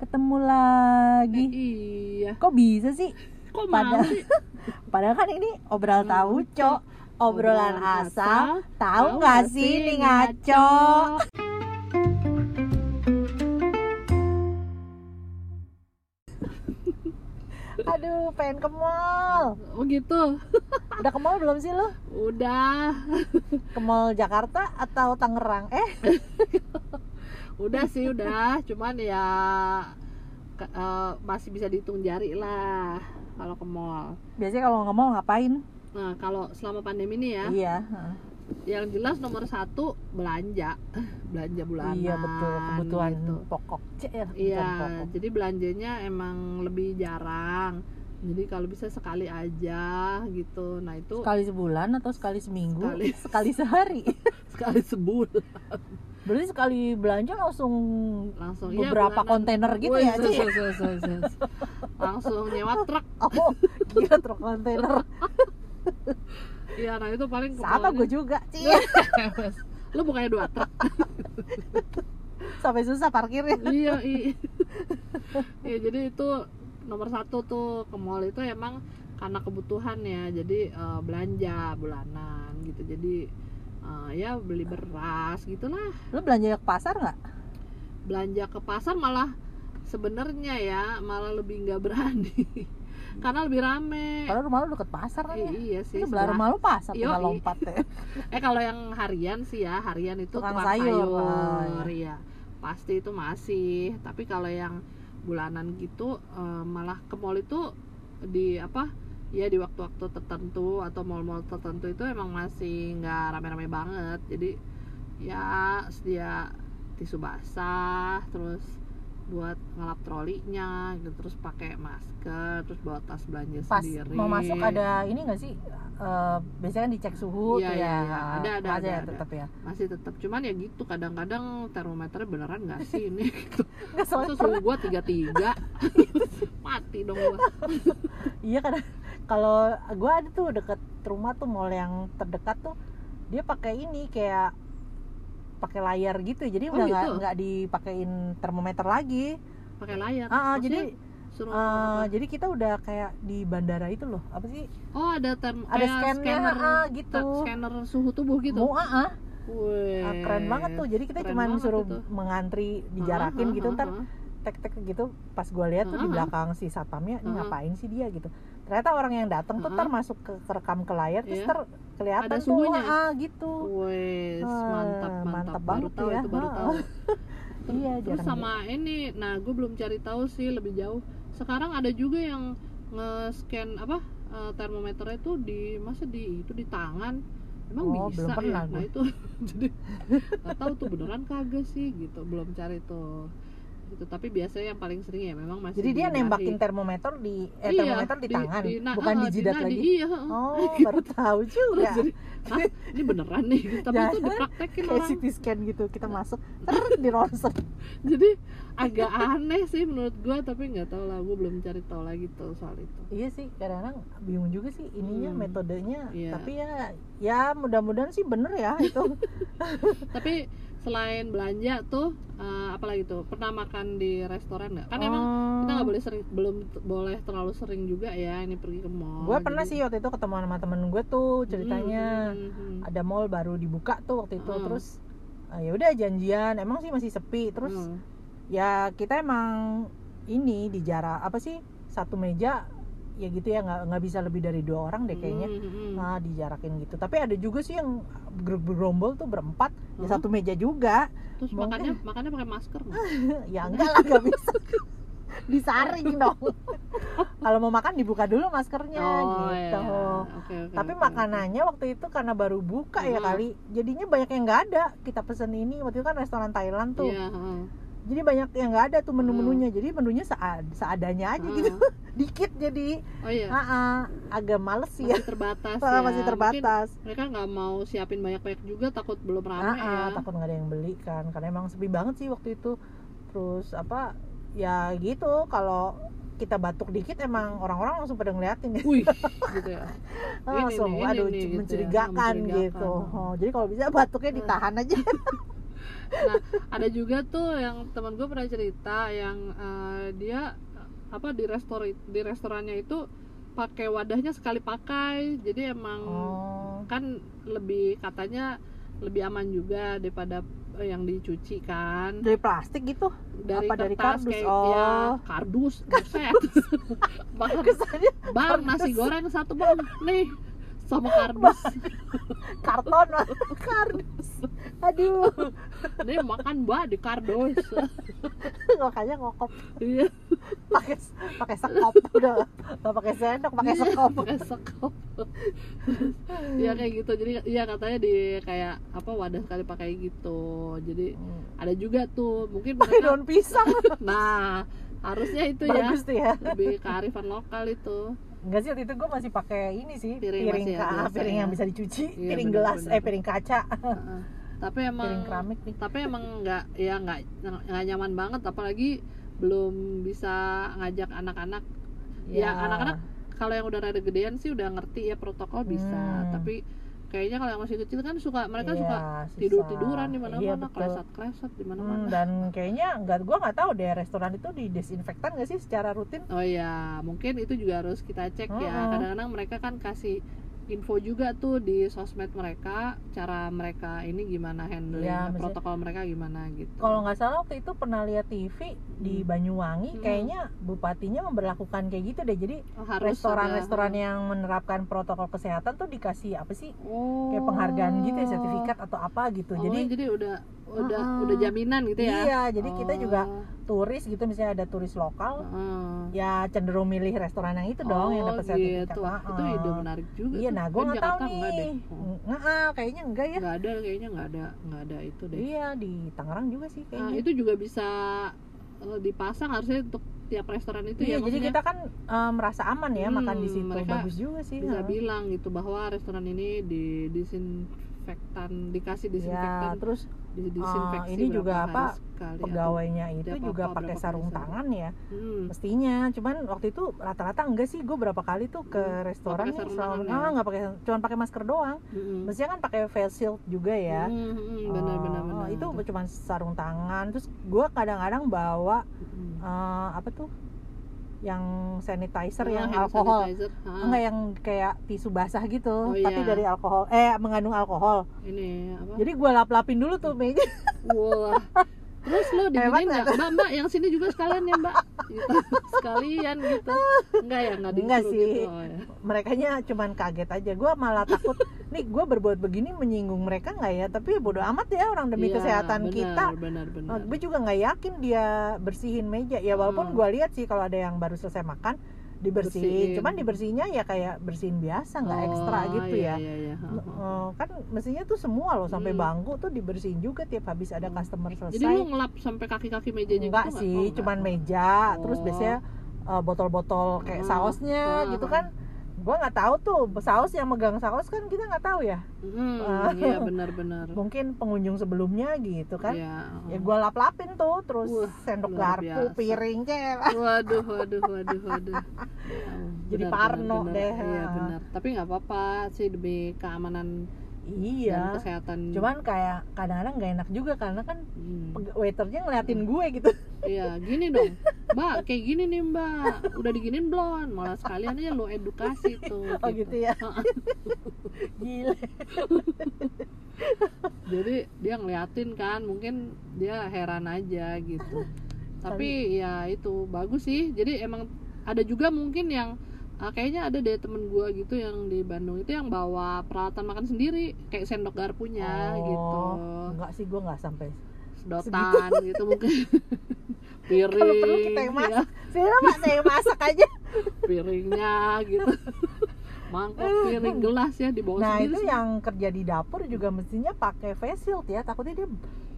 ketemu lagi. iya Kok bisa sih? kok Pada- mau sih Padahal kan ini obral tahu, Cok. Obrolan asal, tahu nggak sih nih ngaco? Aduh, pengen ke mall. oh gitu Udah ke mall belum sih lo? udah Ke mall Jakarta atau Tangerang? Eh, udah sih udah cuman ya ke- eh, masih bisa dihitung jari lah kalau ke mall biasanya kalau nggak mall ngapain? nah kalau selama pandemi ini ya Iya. yang jelas nomor satu belanja belanja bulanan Iya betul, kebutuhan gitu. pokok. Cek ya, Iya, pokok. jadi belanjanya emang lebih jarang. Jadi kalau bisa sekali aja gitu. Nah itu Sekali sebulan atau sekali seminggu? Sekali. Sekali sehari. sekali sebulan Berarti sekali belanja langsung langsung iya, beberapa bulanan. kontainer gitu Wih, ya, Ci? sus, sus, sus, sus. Langsung nyewa truk. Oh, gila truk kontainer. Iya, nah itu paling Sama gue juga, Ci. Lu bukannya dua truk? Sampai susah parkirnya. iya, iya. Iya, jadi itu nomor satu tuh ke mall itu emang karena kebutuhan ya. Jadi eh, belanja bulanan gitu. Jadi eh, ya beli beras gitulah. Lu belanja ke pasar nggak? belanja ke pasar malah sebenarnya ya malah lebih nggak berani karena lebih rame Padahal rumah lu deket pasar kan ya. Iya sih Itu belah setelah- rumah lu pasar tinggal Yoi. lompat ya. eh kalau yang harian sih ya harian itu Tukang tukang, sayur. sayur, Oh, iya pasti itu masih tapi kalau yang bulanan gitu eh, malah ke mall itu di apa ya di waktu-waktu tertentu atau mall-mall tertentu itu emang masih nggak rame-rame banget jadi ya sedia tisu basah terus buat ngelap trolinya gitu terus pakai masker terus bawa tas belanja Pas sendiri mau masuk ada ini nggak sih? Eh, biasanya kan dicek suhu Iya, tuh iya, ya. iya. Ada, ada, Masih ada, ya ada. tetap ya. masih tetap cuman ya gitu kadang-kadang termometernya beneran nggak sih ini gitu Masa suhu gua tiga tiga mati dong gua Iya kan kalau gua ada tuh deket rumah tuh mall yang terdekat tuh dia pakai ini kayak pakai layar gitu jadi Oh, udah nggak gitu? nggak dipakein termometer lagi. pakai layar Ah, jadi suruh apa? jadi kita udah kayak di bandara itu loh apa sih oh ada term ada scanner scanner ah, gitu. scanner suhu tubuh gitu Mau ah, ah. Ah, keren banget tuh jadi kita cuma suruh itu. mengantri dijarakin Ah, gitu ah, ntar tek tek gitu pas gue lihat tuh di belakang si satpamnya ini ngapain sih dia gitu ternyata orang yang datang tuh Ah, ntar masuk ke kerekam ke layar terus Iya. ntar kelihatan Ada tuh ah gitu Wes, Ah, mantap, mantap, mantap baru banget tahu ya. itu baru Ah. tahu. iya Terus sama ini, nah gue belum cari tahu sih lebih jauh. Sekarang ada juga yang nge-scan apa eh, termometernya itu di masa di itu di tangan. Emang Oh, bisa belum pernah ya? Nah itu jadi nggak tahu tuh beneran kagak sih gitu. Belum cari tuh. Gitu. Tapi biasanya yang paling sering ya memang masih jadi dia di nembakin termometer di eh Iya, termometer di, tangan nah, bukan ah, di jidat nadi, lagi Iya, heeh. oh baru tahu juga Jadi, Hah, ini beneran nih. Tapi itu Jangan. dipraktekin kayak orang. CT scan gitu kita masuk ter di ronsen jadi agak aneh sih menurut gua tapi nggak tahu lah gua belum cari tahu lagi tuh soal itu iya sih kadang-kadang bingung juga sih ininya Hmm. metodenya Iya. tapi ya ya mudah-mudahan sih bener ya itu tapi selain belanja tuh eh, apalagi tuh pernah makan di restoran nggak kan emang kita nggak boleh sering belum boleh terlalu sering juga ya ini pergi ke mall gue pernah jadi- sih waktu itu ketemu sama temen gue tuh ceritanya Hmm, hmm, hmm. ada mall baru dibuka tuh waktu itu Hmm. terus ah, ya udah janjian emang sih masih sepi terus Hmm. ya kita emang ini di jarak apa sih satu meja ya gitu ya nggak nggak bisa lebih dari dua orang deh kayaknya Hmm, hmm, hmm. nah dijarakin gitu. Tapi ada juga sih yang ger- bergerombol tuh berempat ya Hmm. satu meja juga. Terus mungkin- makannya makannya pakai masker ya enggak lah nggak bisa. Disaring dong. Kalau mau makan dibuka dulu maskernya oh gitu. iya. Oke oke tapi oke, makanannya waktu itu karena baru buka ya Hmm. kali. Jadinya banyak yang nggak ada. Kita pesen ini waktu itu kan restoran Thailand tuh. Iya heeh. Jadi banyak yang nggak ada tuh menu-menunya. Jadi menunya sead- seadanya aja gitu. Heeh. dikit jadi. Oh iya. Ah agak males sih ya terbatas ya. masih Mungkin terbatas. mereka nggak mau siapin banyak-banyak juga takut belum Ah, rame ah, ya. takut nggak ada yang beli kan. Karena emang sepi banget sih waktu itu. Terus apa ya gitu. Kalau kita batuk dikit emang orang-orang langsung pada ngeliatin ya. Wih gitu ya. Ini langsung nih, ini aduh nih, gitu ya. mencurigakan Mencurigakan. gitu Oh, jadi kalau bisa batuknya ditahan aja nah ada juga tuh yang teman gue pernah cerita yang eh, dia apa di restoran di restorannya itu pakai wadahnya sekali pakai. Jadi emang oh. kan lebih katanya lebih aman juga daripada eh, yang dicuci kan. Dari plastik gitu? Dari Apa dari kertas kardus? kayak Oh. ya kardus buset. Bang kesannya bang nasi goreng satu bang. Nih sama kardus. Karton. Kardus. Aduh. Nih makan mbak di kardus. Makanya ngokop. Iya. Pakai pakai sekop. Udah. Nggak pakai sendok pakai Iya, sekop. pakai sekop. Ya kayak gitu. Jadi iya katanya di kayak apa wadah sekali pakai gitu. Jadi Hmm. ada juga tuh. Mungkin pakai daun pisang. Nah harusnya itu ya. Bagus tuh ya. Lebih kearifan lokal itu Enggak sih waktu itu gue masih pakai ini sih Piring piring, ya, ka- piring ya. yang bisa dicuci Iya, piring benar, gelas eh piring kaca Heeh. tapi emang piring keramik nih tapi emang nggak ya nggak nggak nyaman banget apalagi belum bisa ngajak anak-anak Ya, anak-anak kalau yang udah rada gedean sih udah ngerti ya protokol bisa Hmm. tapi kayaknya kalau yang masih kecil kan suka mereka Iya, suka susah. tidur tiduran di Iya, mana-mana betul. klesat klesat di Hmm, mana-mana dan kayaknya nggak gue nggak tahu deh restoran itu didesinfektan nggak sih secara rutin oh ya mungkin itu juga harus kita cek ya Mm-mm. kadang-kadang mereka kan kasih info juga tuh di sosmed mereka cara mereka ini gimana handling Ya, protokol mereka gimana gitu kalau nggak salah waktu itu pernah lihat TV di Hmm. Banyuwangi Hmm. kayaknya bupatinya memberlakukan kayak gitu deh jadi Oh, restoran-restoran yang menerapkan protokol kesehatan tuh dikasih apa sih oh. kayak penghargaan gitu ya sertifikat atau apa gitu Oh, jadi jadi udah udah Mm-mm. udah jaminan gitu ya? Iya jadi kita juga Oh. turis gitu misalnya ada turis lokal Heeh. ya cenderung milih restoran yang itu dong yang Oh, dapat sertifikat. gitu. Ah, itu ide menarik juga iya nah gue Kan nggak tahu nih Oh, nggak ah, kayaknya enggak ya. Nggak ada kayaknya nggak ada nggak ada itu deh. Iya di Tangerang juga sih Nah, kayaknya. itu juga bisa eh, dipasang harusnya untuk tiap restoran itu iya ya jadi kita kan eh, merasa aman ya Hmm, makan di situ. mereka bagus juga sih bisa ha. bilang gitu bahwa restoran ini di disinfektan dikasih ya disinfektan terus di disinfeksi Ah, ini juga apa, sekali pegawainya itu juga apa, pakai kali sarung sehari. tangan ya Hmm. mestinya cuman waktu itu rata-rata enggak sih gue berapa kali tuh ke Hmm, restoran nih selama ya? ah nggak pakai cuman pakai masker doang Mm-mm. mestinya kan pakai face shield juga ya Hmm, hmm, benar Oh, benar benar itu cuma sarung tangan terus gue kadang-kadang bawa Mm. eh, apa tuh yang sanitizer Oh, yang alkohol sanitizer. Ah, enggak yang kayak tisu basah gitu Oh, tapi iya. dari alkohol eh mengandung alkohol ini apa jadi gue lap-lapin dulu tuh meja Wah. Terus lo Hebat diginiin nggak? Mbak, mbak, yang sini juga sekalian ya mbak gitu. Sekalian gitu Enggak ya, nggak Enggak sih. gitu oh, ya. mereka cuman kaget aja gue malah takut nih gue berbuat begini menyinggung mereka nggak ya tapi bodo amat ya orang demi Iya, kesehatan benar, kita Benar, benar gue juga nggak yakin dia bersihin meja ya walaupun Hmm. gue lihat sih kalau ada yang baru selesai makan dibersihin Bersihin. cuman dibersihinnya ya kayak bersihin biasa nggak ekstra Oh, gitu ya iya, iya, iya. Eh, kan mestinya tuh semua loh sampai Hmm. bangku tuh dibersihin juga tiap habis ada Hmm. customer selesai Jadi lo ngelap sampai kaki-kaki mejanya enggak gitu sih Oh, enggak. cuman meja terus Oh. biasanya eh, botol-botol kayak Hmm. sausnya Hmm. gitu kan gue nggak tahu tuh saus yang megang saus kan kita nggak tahu ya Hmm, iya benar-benar mungkin pengunjung sebelumnya gitu kan Iya. ya gue lap-lapin tuh terus Wah, sendok garpu biasa. piring kayak Waduh, waduh, waduh, waduh. Oh, Jadi benar, parno benar, deh. benar. Iya benar. Tapi nggak apa-apa sih demi keamanan dan iya kesehatan. cuman kayak kadang-kadang nggak enak juga karena kan Hmm. waiternya ngeliatin gue gitu Iya, gini dong. Mbak, kayak gini nih, Mbak. Udah diginin belum? Malah sekalian aja lo edukasi tuh. oh gitu ya Heeh. gile Jadi dia ngeliatin kan, mungkin dia heran aja gitu. Tapi ya itu bagus sih. Jadi emang ada juga mungkin yang ah, kayaknya ada deh temen gua gitu yang di Bandung itu yang bawa peralatan makan sendiri kayak sendok garpunya Oh, gitu. enggak sih gue nggak sampai sedotan gitu mungkin. Piring kalau perlu kita yang ya. masak pak saya yang masak aja. Piringnya gitu. Mangkok piring gelas ya dibawa nah sendiri itu yang kerja di dapur juga mestinya pakai face shield ya takutnya dia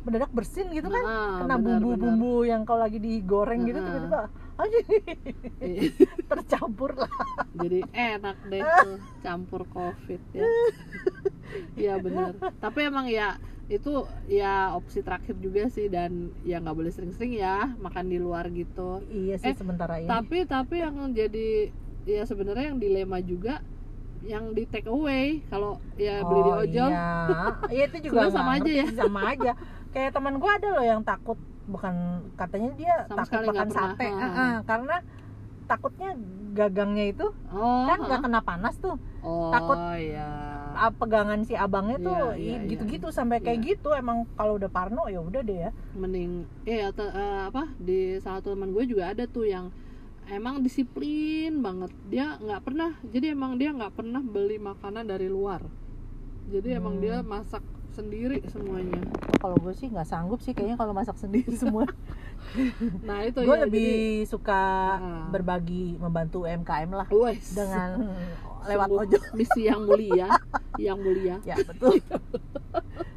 mendadak bersin gitu kan. Nah, kena bumbu-bumbu yang kalau lagi digoreng gitu Nah. tiba-tiba benar. Iya, tercampur lah jadi enak deh tuh campur covid ya. Iya bener. Tapi emang ya itu ya opsi terakhir juga sih dan ya nggak boleh sering-sering ya makan di luar gitu. Iya sih Eh, sementara ini. tapi tapi yang jadi ya sebenarnya yang dilema juga yang di take away kalau ya beli di Oh, ojol. iya. Iya itu juga sama aja ya. sama aja. Kayak teman gue ada loh yang takut bukan katanya dia Sama takut makan sate. Ha. eh, karena takutnya gagangnya itu oh kan nggak kena panas tuh. Oh takut ya Ah, pegangan si abangnya tuh Iya, iya, iya. gitu-gitu sampai kayak Iya. gitu. Emang kalau udah parno ya udah deh ya. Mending eh atau eh, apa di salah satu teman gue juga ada tuh yang emang disiplin banget. Dia nggak pernah jadi emang dia nggak pernah beli makanan dari luar. Jadi emang Hmm. dia masak sendiri semuanya. Kalau gue sih nggak sanggup sih kayaknya kalau masak sendiri semua. Nah itu gue ya lebih suka Ah. berbagi membantu UMKM lah jadi, wes, dengan lewat ojol. misi yang mulia yang mulia. Ya betul.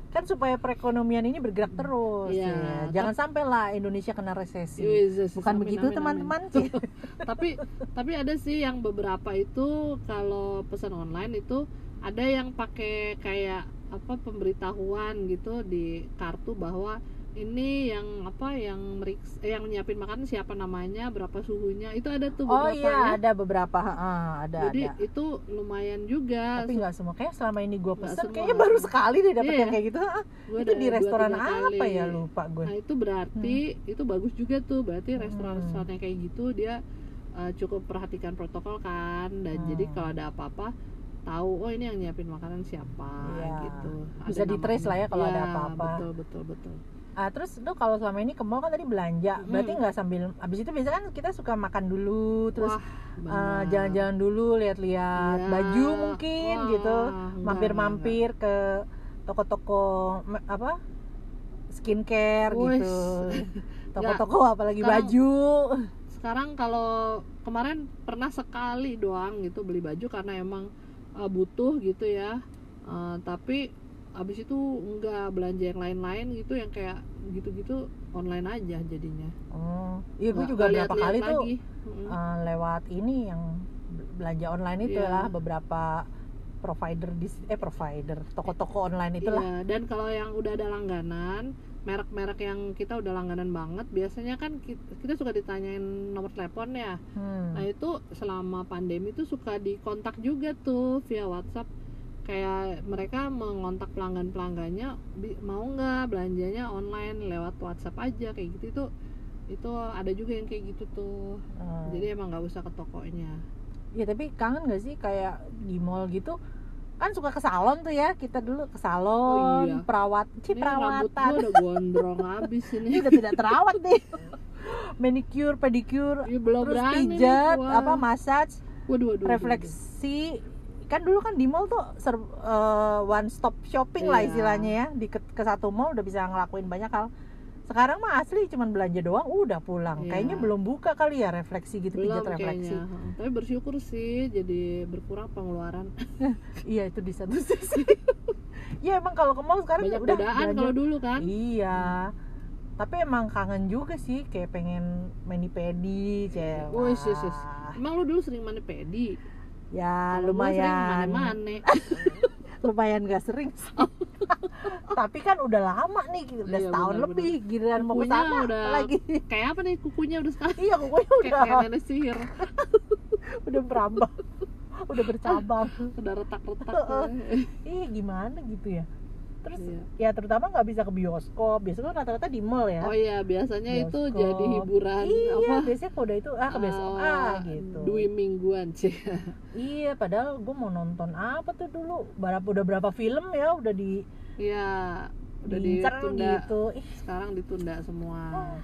Kan supaya perekonomian ini bergerak terus Iya, ya. jangan sampai lah Indonesia kena resesi. Wes, bukan amin, begitu teman-teman. tapi tapi ada sih yang beberapa itu kalau pesan online itu ada yang pakai kayak apa pemberitahuan gitu di kartu bahwa ini yang apa yang meriks eh, yang nyiapin makanan siapa namanya berapa suhunya itu ada tuh oh beberapa iya ya. ada beberapa ah, ada jadi ada itu lumayan juga tapi nggak semua kayak selama ini gue pesen semua. kayaknya baru sekali deh dapet Iya. yang kayak gitu Ah, Gua itu di restoran apa kali. ya lupa gue Nah itu berarti itu bagus juga tuh berarti Hmm. restoran-restoran yang kayak gitu dia uh, cukup perhatikan protokol kan dan Hmm. jadi kalau ada apa-apa tahu oh ini yang nyiapin makanan siapa Iya. gitu. Bisa di-trace lah ya kalau ada Iya, apa-apa. Betul betul betul. ah terus lu kalau selama ini ke mall kan tadi belanja berarti Hmm. nggak sambil abis itu biasanya kan kita suka makan dulu terus eh, jalan-jalan dulu lihat-lihat Iya. baju mungkin Wah, gitu mampir-mampir ke toko-toko apa skincare Wis. gitu toko-toko apalagi Sekarang- baju Sekarang kalau kemarin pernah sekali doang gitu beli baju karena emang uh, butuh gitu ya. Uh, tapi abis itu enggak belanja yang lain-lain gitu yang kayak gitu-gitu online aja jadinya. oh iya gue juga berapa kali tuh lagi. Eh, lewat ini yang belanja online itu Iya. lah beberapa provider di eh provider toko-toko online itulah Iya, dan kalau yang udah ada langganan, merek-merek yang kita udah langganan banget, biasanya kan kita, kita suka ditanyain nomor telepon ya. Hmm. Nah itu selama pandemi itu suka dikontak juga tuh via WhatsApp. Kayak mereka mengontak pelanggan-pelanggannya, "Bi- mau nggak belanjanya online lewat WhatsApp aja kayak gitu itu itu ada juga yang kayak gitu tuh. Hmm. Jadi emang nggak usah ke tokonya. Ya tapi kangen gak sih kayak di mall gitu kan suka ke salon tuh ya kita dulu ke salon Oh, iya. perawat ci rambut perawatan gue udah gondrong abis ini ini. udah tidak terawat nih manicure pedicure Ih, belum terus nih pijat gua. apa massage Waduh, waduh, waduh, refleksi kan dulu kan di mall tuh ser- eh, one stop shopping lah Iya. istilahnya ya di ke, ke satu mall udah bisa ngelakuin banyak hal sekarang mah asli cuman belanja doang udah pulang. Iya. kayaknya belum buka kali ya refleksi gitu belum pijat refleksi. kayaknya. Tapi bersyukur sih jadi berkurang pengeluaran. Iya itu di satu sisi. Ya emang kalau ke mall sekarang banyak udah kalau dulu kan. Iya. Tapi emang kangen juga sih kayak pengen mani pedi cewek Wis, wis, wis. emang lu dulu sering mana pedi? Ya sering lumayan lumayan gak sering sih. tapi kan udah lama nih udah Iya, setahun benar, lebih giliran mau Kukunya udah- lagi kayak apa nih kukunya udah sekarang? Iya kukunya kayak, udah. kayak nenek sihir. Udah berambah. Udah bercabang. Udah retak-retak. Iya gimana gitu ya terus Iya. ya terutama nggak bisa ke bioskop. Biasanya kan rata-rata di mall ya. Oh iya biasanya itu Bioskop. jadi hiburan iya apa? biasanya udah itu ah ke bioskop eh, ah gitu. dua mingguan sih iya padahal gue mau nonton apa tuh dulu? Berapa udah berapa film ya udah di Iya udah ditunda. gitu. Ih. Sekarang ditunda semua.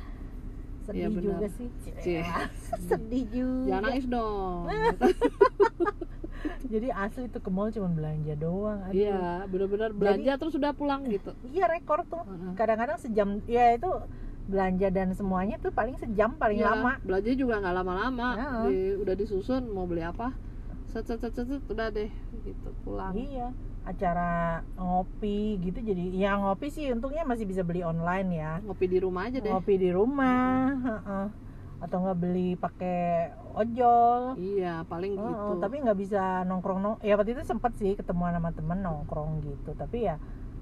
Sedih Iya, benar. juga sih. Cie. sedih juga. Jangan nangis dong jadi asli tuh ke mall cuma belanja doang aduh. iya benar-benar belanja terus udah pulang gitu. Iya rekor tuh. Kadang-kadang sejam ya itu belanja dan semuanya tuh paling sejam paling Iya, lama. belanja juga nggak lama-lama. Heeh. Di- udah disusun mau beli apa? Set set set set, set, udah deh gitu pulang. Iya acara ngopi gitu. Jadi ya ngopi sih untungnya masih bisa beli online ya. Ngopi di rumah aja deh. Ngopi di rumah heeh. Atau nggak beli pakai ojol. Iya paling gitu. tapi nggak bisa nongkrong nong ya waktu itu sempet sih ketemuan sama temen nongkrong gitu. Tapi ya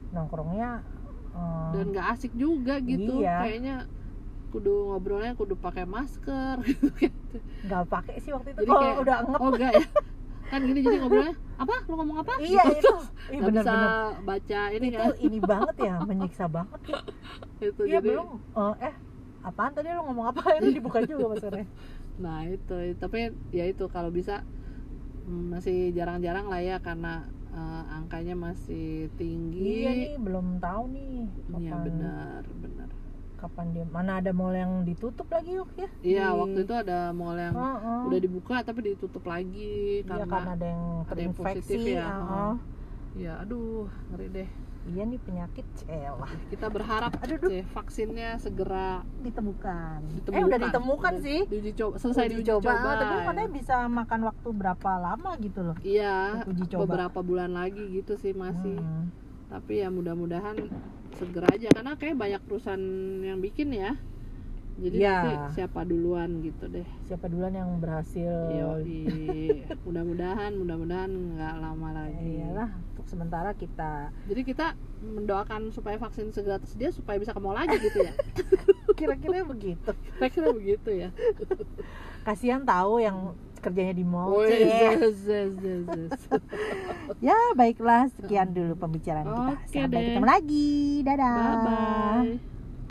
nongkrongnya eh, dan nggak asik juga gitu Iya. kayaknya kudu ngobrolnya kudu pakai masker. Gitu nggak pakai sih waktu itu Jadi kalau kayak- udah ngep oh enggak ya? Kan gini jadi ngobrolnya apa? Lu ngomong apa? Iya Gitu. itu. Ih, nggak bisa bener-bener baca ini itu kan. ini banget ya menyiksa banget. Ya itu iya jadi belum. Eh, eh apaan tadi lu ngomong apa? Itu dibuka juga maksudnya? Nah itu. Tapi ya itu kalau bisa mm, masih jarang-jarang lah ya karena eh, angkanya masih tinggi. Iya nih belum tahu nih Iya, kapan benar benar. kapan dia mana ada mall yang ditutup lagi yuk ya? Iya Di- waktu itu ada mall yang Heeh. udah dibuka tapi ditutup lagi Iya, karena karena ada yang ada yang terinfeksi positif ya. heeh. ya aduh ngeri deh iya nih penyakit celah kita berharap Aduh, duh. sih vaksinnya segera ditemukan. ditemukan eh udah ditemukan Udah sih diuji coba selesai uji coba, coba, tapi ya. katanya bisa makan waktu berapa lama gitu loh iya uji coba. beberapa bulan lagi gitu sih masih Hmm. tapi ya mudah-mudahan segera aja karena kayak banyak perusahaan yang bikin ya jadi Ya. siapa duluan gitu deh. Siapa duluan yang berhasil? Yoi. mudah-mudahan mudah-mudahan nggak lama lagi. Iyalah untuk sementara kita jadi kita mendoakan supaya vaksin segera tersedia supaya bisa ke mall lagi gitu ya? Kira-kira begitu. Kira-kira begitu ya. Kasihan tahu yang kerjanya di mall Oh, yes, yes, yes, yes. ya baiklah. Sekian dulu pembicaraan kita. Oke sampai deh. ketemu lagi. Dadah. Bye bye